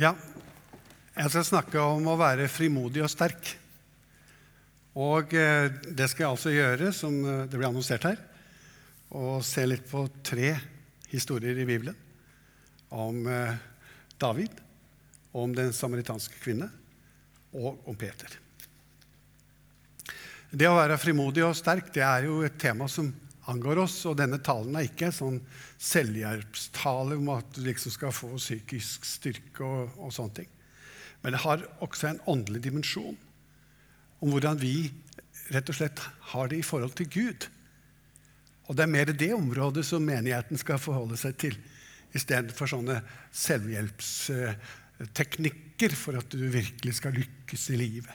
Ja, jeg skal snakke om å være frimodig og sterk. Og eh, det skal jeg altså gjøre, som eh, det ble annonsert her, og se litt på tre historier i Bibelen. Om eh, David, om den samaritanske kvinne og om Peter. Det å være frimodig og sterk det er jo et tema som angår oss. Og denne talen er ikke en sånn selvhjelpstale om at du liksom skal få psykisk styrke og, og sånne ting. Men det har også en åndelig dimensjon om hvordan vi rett og slett har det i forhold til Gud. Og det er mer det området som menigheten skal forholde seg til, istedenfor sånne selvhjelpsteknikker for at du virkelig skal lykkes i livet.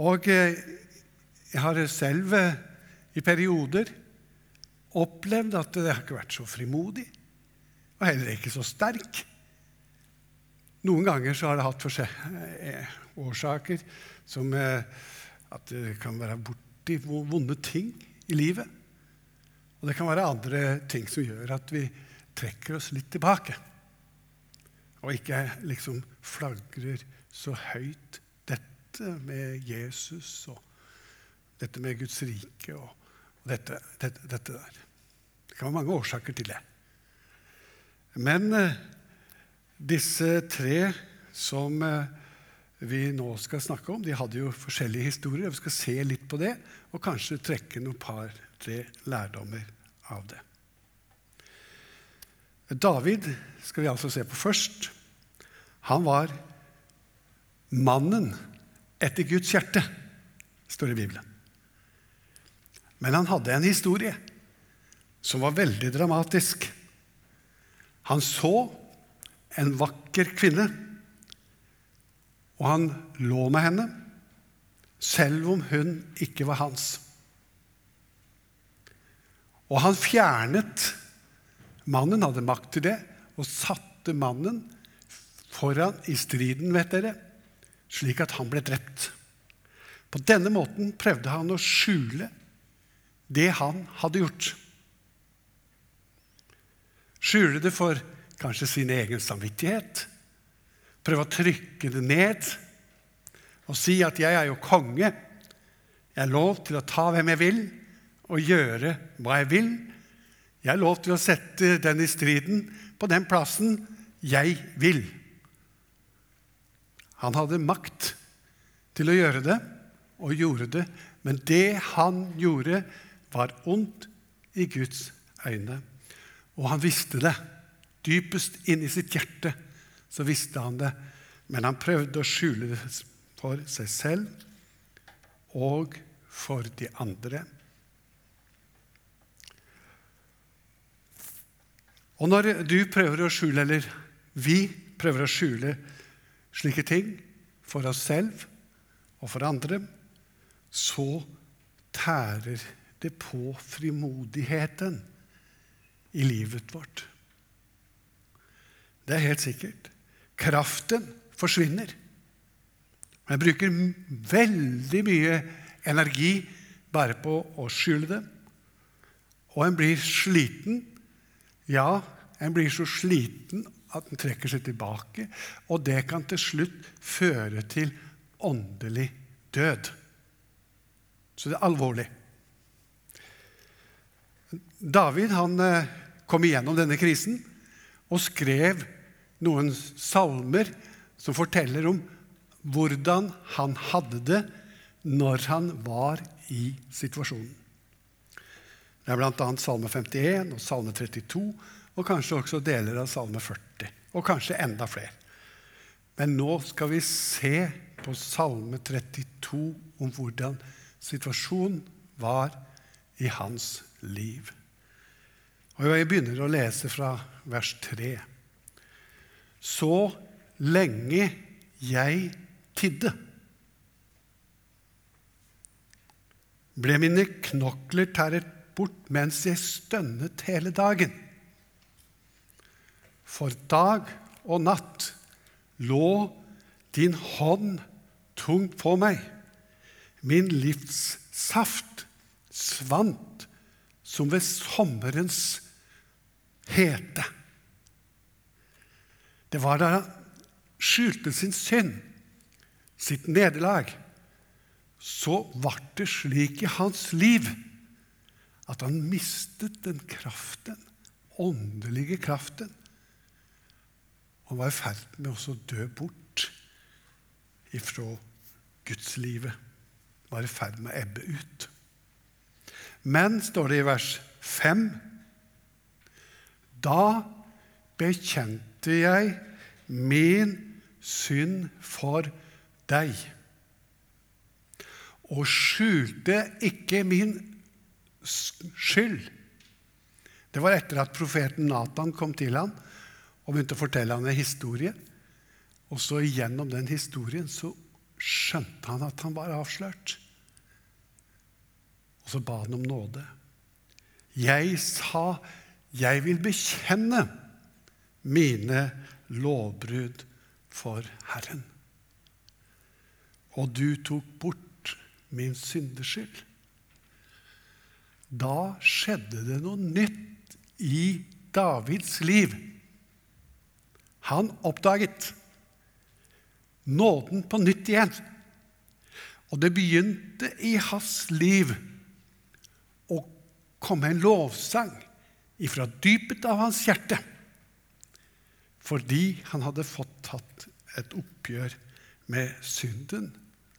Og eh, jeg har selv eh, i perioder opplevd at det har ikke vært så frimodig, og heller ikke så sterk. Noen ganger så har det hatt eh, årsaker som at det kan være borti vonde ting i livet. Og det kan være andre ting som gjør at vi trekker oss litt tilbake. Og ikke liksom flagrer så høyt dette med Jesus og dette med Guds rike og dette, dette, dette, der. Det kan være mange årsaker til det. Men eh, disse tre som eh, vi nå skal snakke om, de hadde jo forskjellige historier. og Vi skal se litt på det og kanskje trekke noen par-tre lærdommer av det. David skal vi altså se på først. Han var mannen etter Guds hjerte, står det i Bibelen. Men han hadde en historie som var veldig dramatisk. Han så en vakker kvinne, og han lå med henne, selv om hun ikke var hans. Og han fjernet Mannen hadde makt til det, og satte mannen foran i striden, vet dere, slik at han ble drept. På denne måten prøvde han å skjule det han hadde gjort. Skjule det for kanskje sin egen samvittighet. Prøve å trykke det ned og si at 'jeg er jo konge'. Jeg er lov til å ta hvem jeg vil, og gjøre hva jeg vil. Jeg er lov til å sette den i striden på den plassen jeg vil. Han hadde makt til å gjøre det, og gjorde det. Men det han gjorde, var ondt i Guds øyne. Og han visste det. Dypest inni sitt hjerte så visste han det. Men han prøvde å skjule det for seg selv og for de andre. Og når du prøver å skjule, eller vi prøver å skjule slike ting for oss selv og for andre, så tærer det på frimodigheten i livet vårt. Det er helt sikkert. Kraften forsvinner. Jeg bruker veldig mye energi bare på å skjule det. Og en blir sliten. Ja, en blir så sliten at en trekker seg tilbake. Og det kan til slutt føre til åndelig død. Så det er alvorlig. David han eh, kom igjennom denne krisen og skrev noen salmer som forteller om hvordan han hadde det når han var i situasjonen. Det er bl.a. Salme 51 og Salme 32 og kanskje også deler av Salme 40. Og kanskje enda flere. Men nå skal vi se på Salme 32 om hvordan situasjonen var i hans liv. Og Jeg begynner å lese fra vers 3. Så lenge jeg tidde, ble mine knokler tæret bort mens jeg stønnet hele dagen. For dag og natt lå din hånd tungt på meg. Min livssaft svant som ved sommerens hete. Det var da han skjulte sin synd, sitt nederlag. Så ble det slik i hans liv at han mistet den kraften, åndelige kraften, og var i ferd med å dø bort ifra gudslivet. Var i ferd med å ebbe ut. Men, står det i vers 5, da bekjente jeg min synd for deg og skjulte ikke min skyld. Det var etter at profeten Nathan kom til ham og begynte å fortelle ham en historie. Og så gjennom den historien så skjønte han at han var avslørt. Og så ba han om nåde. Jeg sa, 'Jeg vil bekjenne mine lovbrudd for Herren'. Og du tok bort min syndeskyld. Da skjedde det noe nytt i Davids liv. Han oppdaget nåden på nytt igjen. Og det begynte i hans liv å komme en lovsang ifra dypet av hans hjerte. Fordi han hadde fått tatt et oppgjør med synden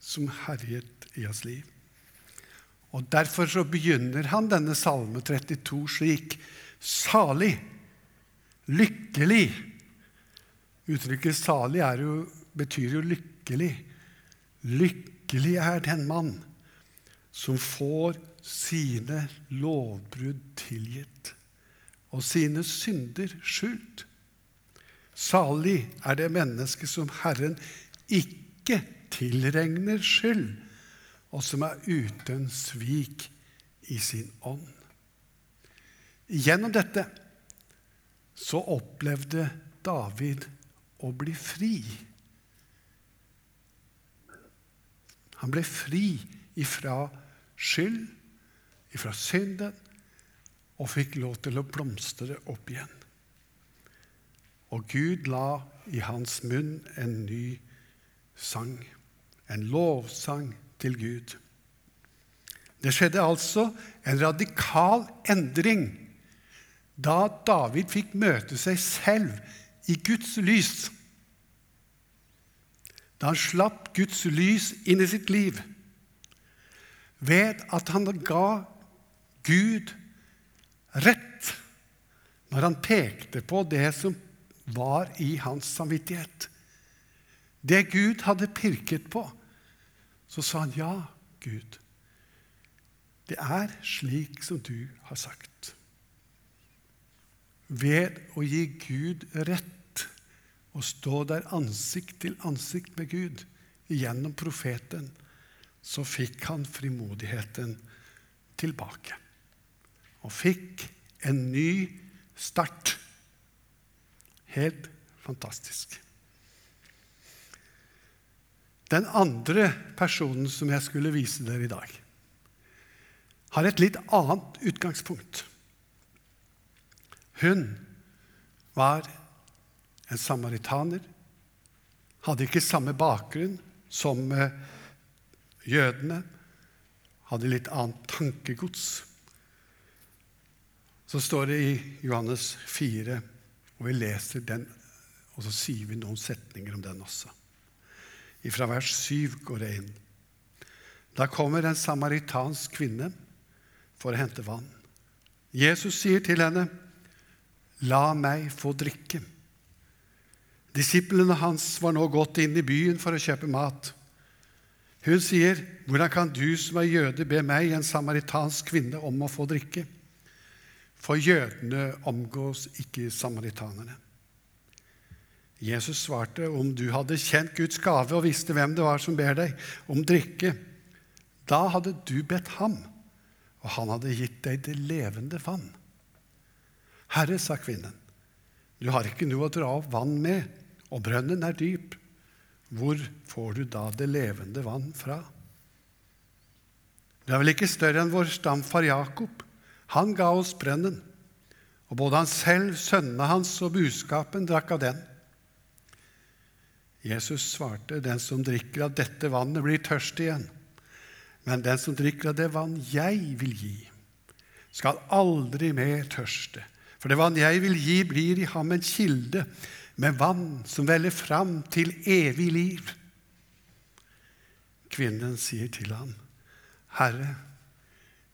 som herjet i hans liv. Og Derfor så begynner han denne salme 32 slik. Salig, lykkelig. Uttrykket 'salig' jo, betyr jo lykkelig. Lykkelig er den mann som får sine lovbrudd tilgitt og sine synder skjult. Salig er det menneske som Herren ikke tilregner skyld og som er uten svik i sin ånd. Gjennom dette så opplevde David å bli fri. Han ble fri ifra skyld, ifra synden, og fikk lov til å blomstre opp igjen. Og Gud la i hans munn en ny sang, en lovsang til Gud. Det skjedde altså en radikal endring da David fikk møte seg selv i Guds lys. Da han slapp Guds lys inn i sitt liv ved at han ga Gud rett når han pekte på det som var i hans samvittighet. Det Gud hadde pirket på, så sa han ja, Gud. Det er slik som du har sagt. Ved å gi Gud rett og stå der ansikt til ansikt med Gud gjennom profeten, så fikk han frimodigheten tilbake. Og fikk en ny start. Helt fantastisk. Den andre personen som jeg skulle vise dere i dag, har et litt annet utgangspunkt. Hun var en samaritaner, hadde ikke samme bakgrunn som eh, jødene, hadde litt annet tankegods. Så står det i Johannes 4, og vi leser den, og så sier vi noen setninger om den også. Fra vers 7 går det inn. Da kommer en samaritansk kvinne for å hente vann. Jesus sier til henne, 'La meg få drikke'. Disiplene hans var nå gått inn i byen for å kjøpe mat. Hun sier, 'Hvordan kan du som er jøde, be meg, en samaritansk kvinne, om å få drikke?' For jødene omgås ikke samaritanerne. Jesus svarte, om du hadde kjent Guds gave og visste hvem det var som ber deg om drikke, da hadde du bedt ham, og han hadde gitt deg det levende vann. Herre, sa kvinnen, du har ikke noe å dra opp vann med, og brønnen er dyp. Hvor får du da det levende vann fra? Du er vel ikke større enn vår stamfar Jakob. Han ga oss brønnen, og både han selv, sønnene hans og buskapen drakk av den. Jesus svarte, 'Den som drikker av dette vannet, blir tørst igjen.' 'Men den som drikker av det vann jeg vil gi, skal aldri mer tørste.' 'For det vann jeg vil gi, blir i ham en kilde med vann som veller fram til evig liv.' Kvinnen sier til ham, 'Herre,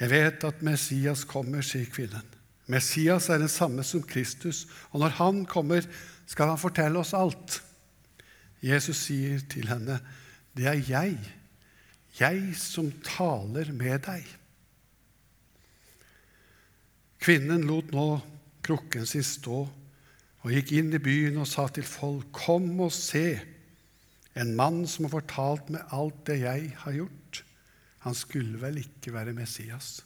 Jeg vet at Messias kommer, sier kvinnen. Messias er den samme som Kristus, og når han kommer, skal han fortelle oss alt. Jesus sier til henne, 'Det er jeg, jeg som taler med deg.' Kvinnen lot nå krukken sin stå og gikk inn i byen og sa til folk, 'Kom og se, en mann som har fortalt meg alt det jeg har gjort.' Han skulle vel ikke være Messias.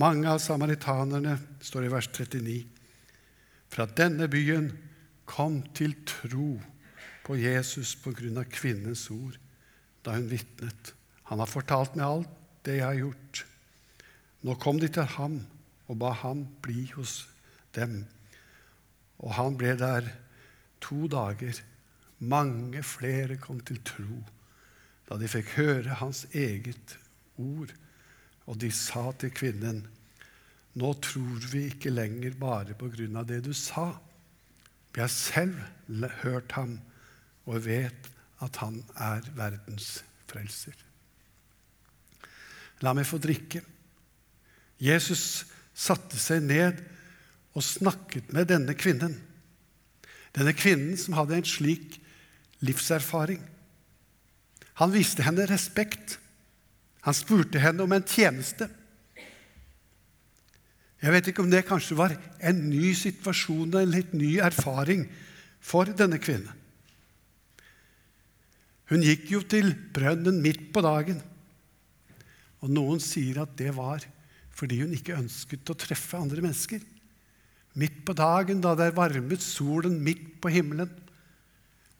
Mange av samaritanerne, står i vers 39, fra denne byen kom til tro på Jesus på grunn av kvinnens ord da hun vitnet. Han har fortalt meg alt det jeg har gjort. Nå kom de til ham og ba ham bli hos dem. Og han ble der to dager. Mange flere kom til tro da de fikk høre hans eget ord. Og de sa til kvinnen, nå tror vi ikke lenger bare på grunn av det du sa. Vi har selv hørt ham og vet at han er verdens frelser. La meg få drikke. Jesus satte seg ned og snakket med denne kvinnen. Denne kvinnen som hadde en slik livserfaring. Han viste henne respekt. Han spurte henne om en tjeneste. Jeg vet ikke om det kanskje var en ny situasjon eller en ny erfaring for denne kvinnen. Hun gikk jo til brønnen midt på dagen. Og noen sier at det var fordi hun ikke ønsket å treffe andre mennesker. Midt på dagen, da det varmet solen midt på himmelen.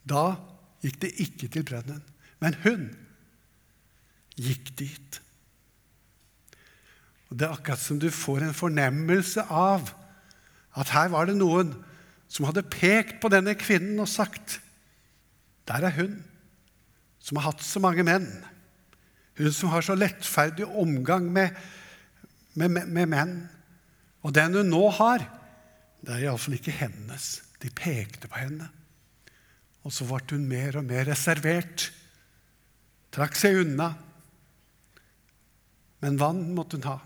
Da gikk det ikke til brønnen. Men hun gikk dit. Og Det er akkurat som du får en fornemmelse av at her var det noen som hadde pekt på denne kvinnen og sagt Der er hun som har hatt så mange menn. Hun som har så lettferdig omgang med, med, med, med menn. Og den hun nå har, det er iallfall ikke hennes. De pekte på henne. Og så ble hun mer og mer reservert. Trakk seg unna. Men vann måtte hun ha.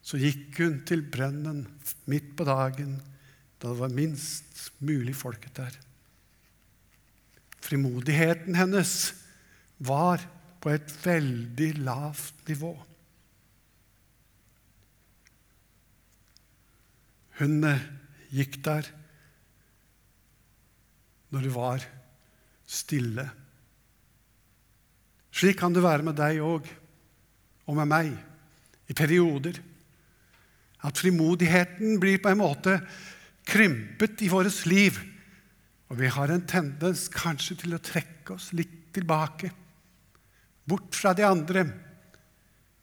Så gikk hun til brønnen midt på dagen, da det var minst mulig folket der. Frimodigheten hennes var på et veldig lavt nivå. Hun eh, gikk der når det var stille. Slik kan det være med deg òg, og med meg, i perioder. At frimodigheten blir på en måte krympet i vårt liv. Og vi har en tendens kanskje til å trekke oss litt tilbake bort fra de andre.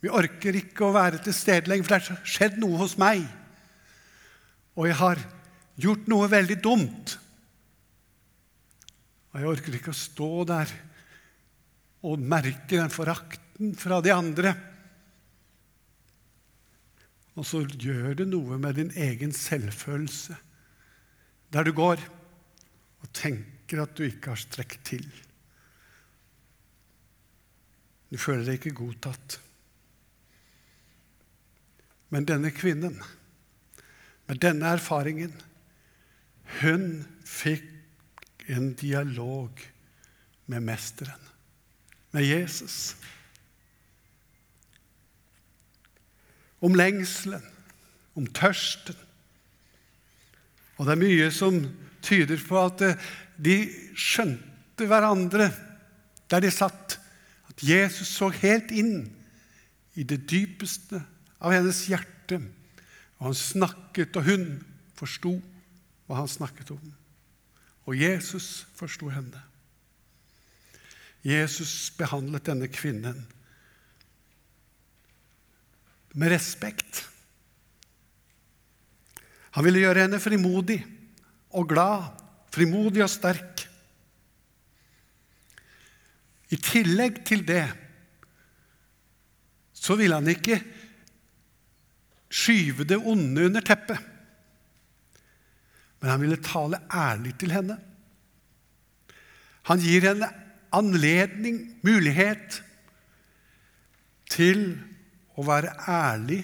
Vi orker ikke å være til stede lenger, for det har skjedd noe hos meg. Og jeg har gjort noe veldig dumt. Og jeg orker ikke å stå der og merke den forakten fra de andre. Og så gjør det noe med din egen selvfølelse der du går og tenker at du ikke har strekt til. Du føler deg ikke godtatt. Men denne kvinnen, med denne erfaringen, hun fikk en dialog med mesteren, med Jesus. Om lengselen, om tørsten. Og det er mye som tyder på at eh, de skjønte hverandre der de satt. At Jesus så helt inn i det dypeste av hennes hjerte. Og han snakket, og hun forsto hva han snakket om. Og Jesus forsto henne. Jesus behandlet denne kvinnen med respekt. Han ville gjøre henne frimodig og glad, frimodig og sterk. I tillegg til det så ville han ikke skyve det onde under teppet. Men han ville tale ærlig til henne. Han gir henne anledning, mulighet, til å være ærlig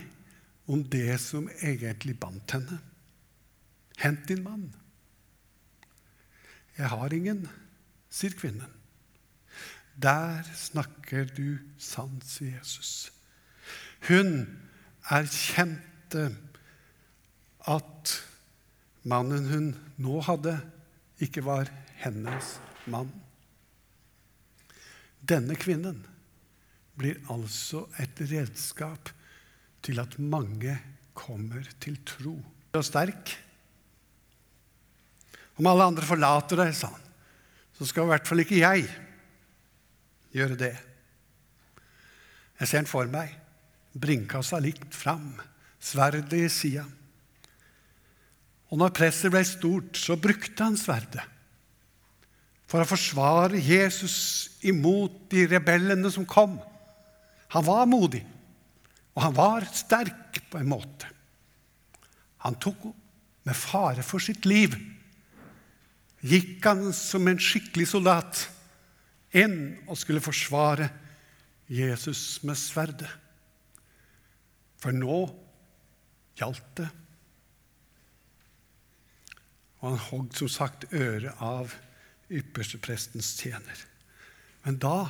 om det som egentlig bandt henne. Hent din mann. Jeg har ingen, sier kvinnen. Der snakker du sant, sier Jesus. Hun erkjente at mannen hun nå hadde, ikke var hennes mann. Denne kvinnen blir altså et redskap til at mange kommer til tro. Og sterk. Om alle andre forlater deg, sa han, så skal i hvert fall ikke jeg gjøre det. Jeg ser den for meg, bringkassa likt fram, sverdet i sida. Og når presset ble stort, så brukte han sverdet for å forsvare Jesus imot de rebellene som kom. Han var modig, og han var sterk på en måte. Han tok med fare for sitt liv. Gikk han som en skikkelig soldat inn og skulle forsvare Jesus med sverdet. For nå gjaldt det. Og han hogg som sagt øret av yppersteprestens tjener. Men da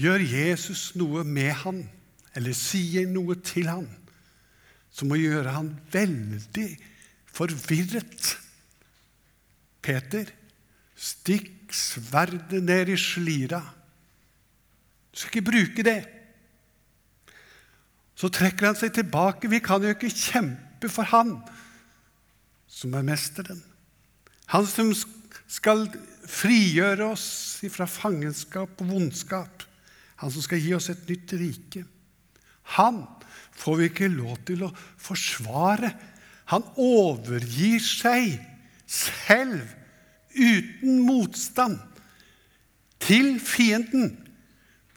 gjør Jesus noe med han, eller sier noe til han, som må gjøre han veldig forvirret. Peter, stikk sverdet ned i slira. Du skal ikke bruke det. Så trekker han seg tilbake. Vi kan jo ikke kjempe for han som er mesteren. Han som skal frigjøre oss fra fangenskap og vondskap. Han som skal gi oss et nytt rike. Han får vi ikke lov til å forsvare. Han overgir seg selv uten motstand til fienden.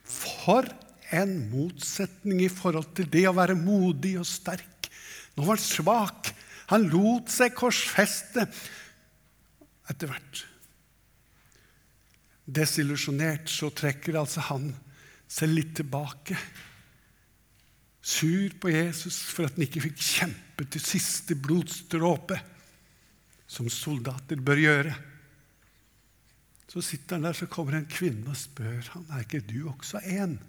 For en motsetning i forhold til det å være modig og sterk. Nå var han svak. Han lot seg korsfeste etter hvert. Desillusjonert så trekker altså han seg litt tilbake. Sur på Jesus for at han ikke fikk kjempe til siste blodstråpe, som soldater bør gjøre. Så sitter han der, så kommer en kvinne og spør han, er ikke du også en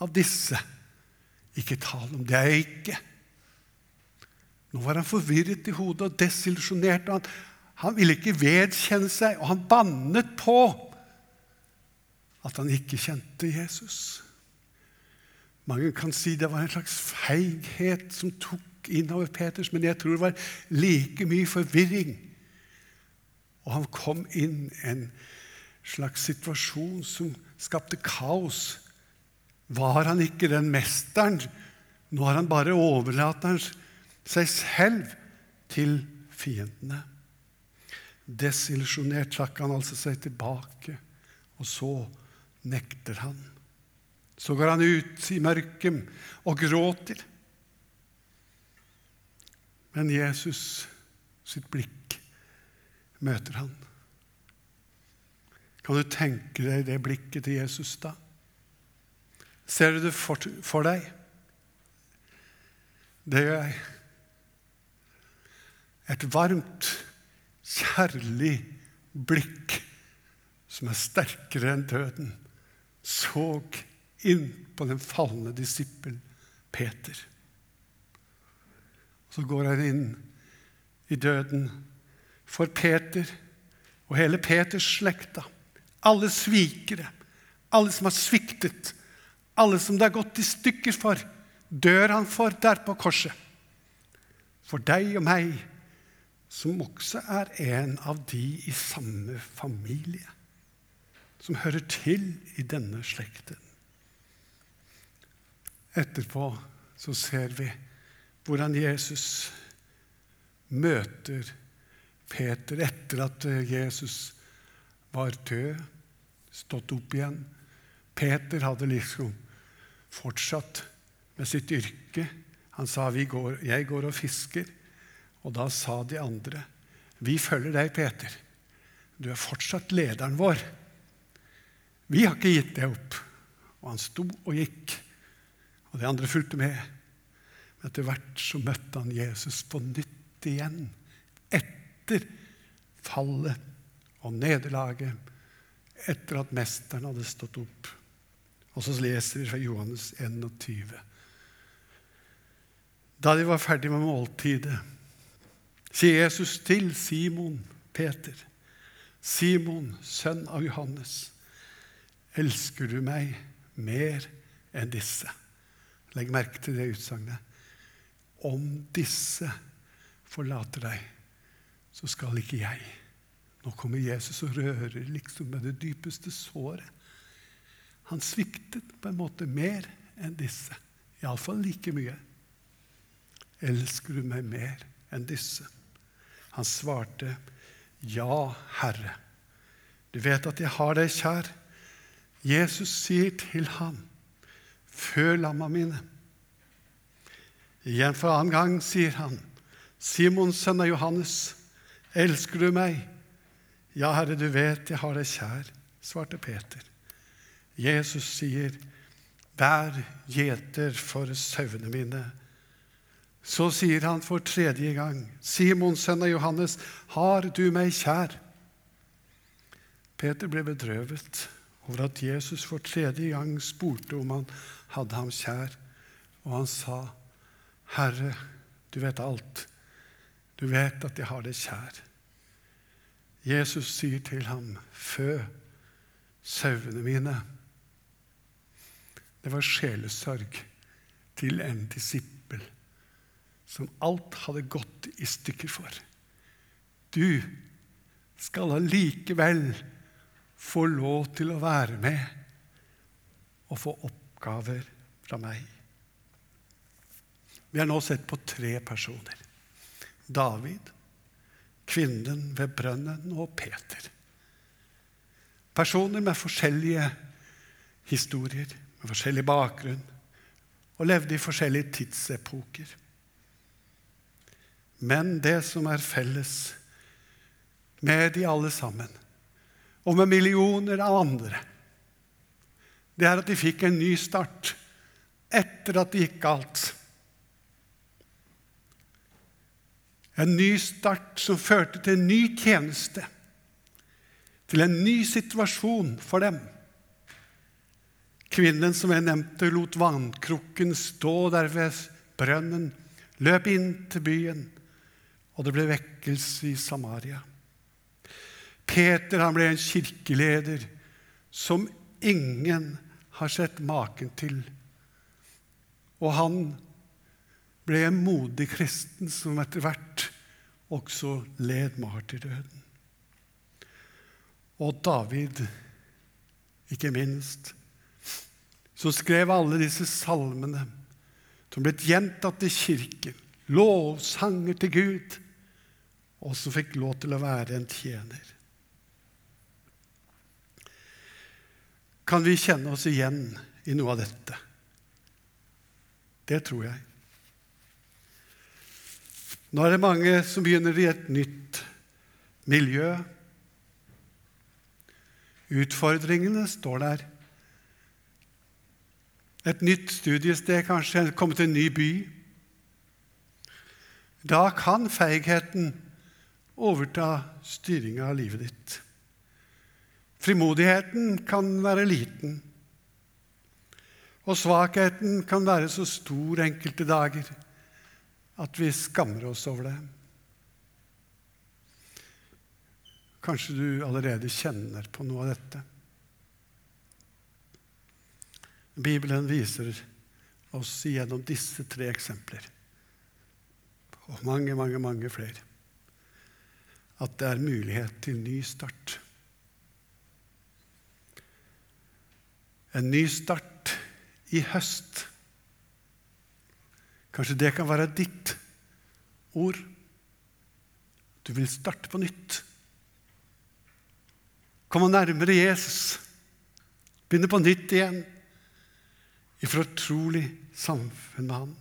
av disse. Ikke tal om det er jeg ikke. Nå var han forvirret i hodet og desillusjonert. og han han ville ikke vedkjenne seg, og han bannet på at han ikke kjente Jesus. Mange kan si det var en slags feighet som tok innover Peters, men jeg tror det var like mye forvirring. Og han kom inn en slags situasjon som skapte kaos. Var han ikke den mesteren? Nå har han bare overlatt seg selv til fiendene. Desillusjonert trakk han altså seg tilbake, og så nekter han. Så går han ut i mørket og gråter. Men Jesus sitt blikk møter han. Kan du tenke deg det blikket til Jesus da? Ser du det for, for deg? Det gjør jeg. Et varmt kjærlig blikk som er sterkere enn døden, så inn på den falne disippel Peter. Så går han inn i døden for Peter og hele Peters slekta. Alle svikere, alle som har sviktet, alle som det har gått i stykker for, dør han for der på korset. For deg og meg, som også er en av de i samme familie, som hører til i denne slekten. Etterpå så ser vi hvordan Jesus møter Peter etter at Jesus var død, stått opp igjen. Peter hadde liksom fortsatt med sitt yrke. Han sa går, 'Jeg går og fisker'. Og da sa de andre, 'Vi følger deg, Peter. Du er fortsatt lederen vår.' 'Vi har ikke gitt deg opp.' Og han sto og gikk, og de andre fulgte med. Men etter hvert så møtte han Jesus på nytt igjen, etter fallet og nederlaget, etter at mesteren hadde stått opp. Og så leser vi fra Johannes 21. Da de var ferdig med måltidet, sier Jesus til Simon Peter, Simon, sønn av Johannes, elsker du meg mer enn disse? Legg merke til det utsagnet. Om disse forlater deg, så skal ikke jeg. Nå kommer Jesus og rører liksom med det dypeste såret. Han sviktet på en måte mer enn disse. Iallfall like mye. Elsker du meg mer enn disse? Han svarte, Ja, Herre. Du vet at jeg har deg kjær. Jesus sier til ham, Før lamma mine. Igjen for annen gang sier han, Simon, sønn av Johannes, elsker du meg? Ja, Herre, du vet jeg har deg kjær, svarte Peter. Jesus sier, 'Vær gjeter for sauene mine'. Så sier han for tredje gang, 'Simon, sønn av Johannes, har du meg kjær?' Peter ble bedrøvet over at Jesus for tredje gang spurte om han hadde ham kjær, og han sa, 'Herre, du vet alt. Du vet at jeg har deg kjær.' Jesus sier til ham, 'Fø sauene mine.' Det var sjelesorg til en disippel som alt hadde gått i stykker for. Du skal allikevel få lov til å være med og få oppgaver fra meg. Vi har nå sett på tre personer. David, kvinnen ved brønnen og Peter. Personer med forskjellige historier med forskjellig bakgrunn og levde i forskjellige tidsepoker. Men det som er felles med de alle sammen, og med millioner av andre, det er at de fikk en ny start etter at det gikk galt. En ny start som førte til en ny tjeneste, til en ny situasjon for dem. Kvinnen som jeg nevnte, lot vannkrukken stå der ved brønnen, løp inn til byen, og det ble vekkelse i Samaria. Peter han ble en kirkeleder som ingen har sett maken til. Og han ble en modig kristen som etter hvert også led martyrdøden. Og David, ikke minst, som skrev alle disse salmene som ble gjentatt i kirken, lovsanger til Gud, og som fikk lov til å være en tjener. Kan vi kjenne oss igjen i noe av dette? Det tror jeg. Nå er det mange som begynner i et nytt miljø. Utfordringene står der. Et nytt studiested, kanskje, komme til en ny by. Da kan feigheten overta styringa av livet ditt. Frimodigheten kan være liten, og svakheten kan være så stor enkelte dager at vi skammer oss over det. Kanskje du allerede kjenner på noe av dette. Bibelen viser oss gjennom disse tre eksempler, og mange, mange, mange flere, at det er mulighet til ny start. En ny start i høst. Kanskje det kan være ditt ord. Du vil starte på nytt. Komme nærmere Jesus. Begynne på nytt igjen i fortrolig samfunn med Han.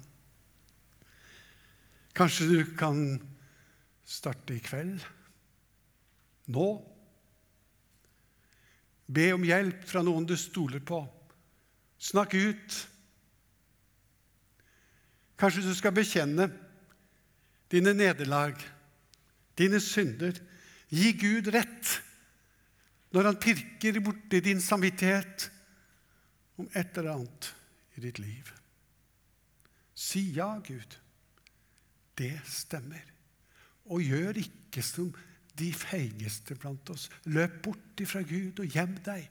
Kanskje du kan starte i kveld. Nå. Be om hjelp fra noen du stoler på. Snakk ut. Kanskje du skal bekjenne dine nederlag, dine synder. Gi Gud rett når han pirker borti din samvittighet om et eller annet i ditt liv. Si ja, Gud. Det stemmer. Og gjør ikke som de feigeste blant oss. Løp bort ifra Gud og gjem deg.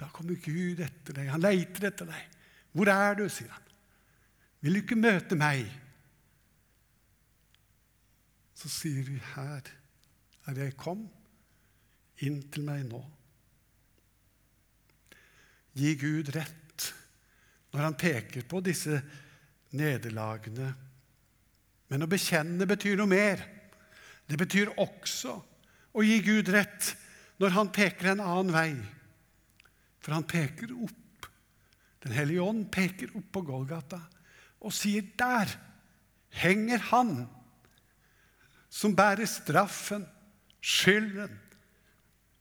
Da kommer Gud etter deg. Han leiter etter deg. Hvor er du? sier han. Vil du ikke møte meg? Så sier vi, her er jeg kom. Inn til meg nå. Gi Gud rett når han peker på disse nederlagene. Men å bekjenne betyr noe mer. Det betyr også å gi Gud rett når han peker en annen vei. For han peker opp. Den hellige ånd peker opp på Golgata og sier der henger han som bærer straffen, skylden,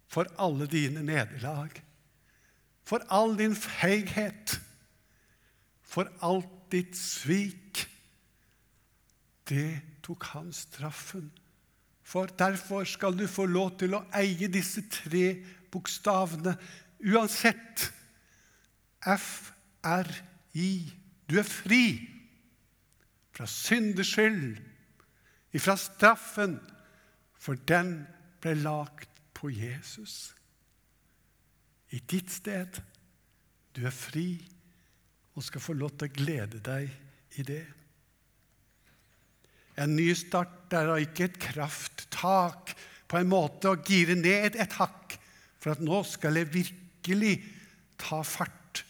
for alle dine nederlag, for all din feighet for alt ditt svik. Det tok han straffen for. Derfor skal du få lov til å eie disse tre bokstavene uansett. F-R-I. Du er fri fra syndeskyld, ifra straffen, for den ble lagt på Jesus. I ditt sted. Du er fri og skal få lov til å glede deg i det. En ny start er da ikke et krafttak på en måte å gire ned et hakk for at nå skal jeg virkelig ta fart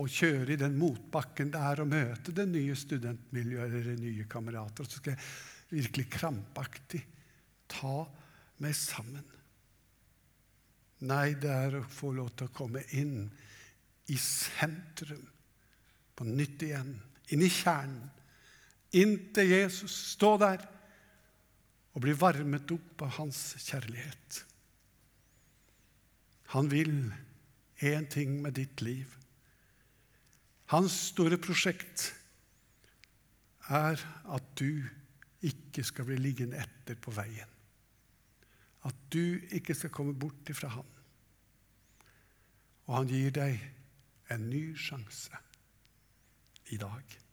og kjøre i den motbakken det er å møte det nye studentmiljøet eller de nye kamerater. Så skal jeg virkelig krampaktig ta meg sammen. Nei, det er å få lov til å komme inn i sentrum på nytt igjen. Inn i kjernen. Inn til Jesus. Stå der og bli varmet opp av hans kjærlighet. Han vil én ting med ditt liv. Hans store prosjekt er at du ikke skal bli liggende etter på veien. At du ikke skal komme bort ifra ham. Og han gir deg en ny sjanse i dag.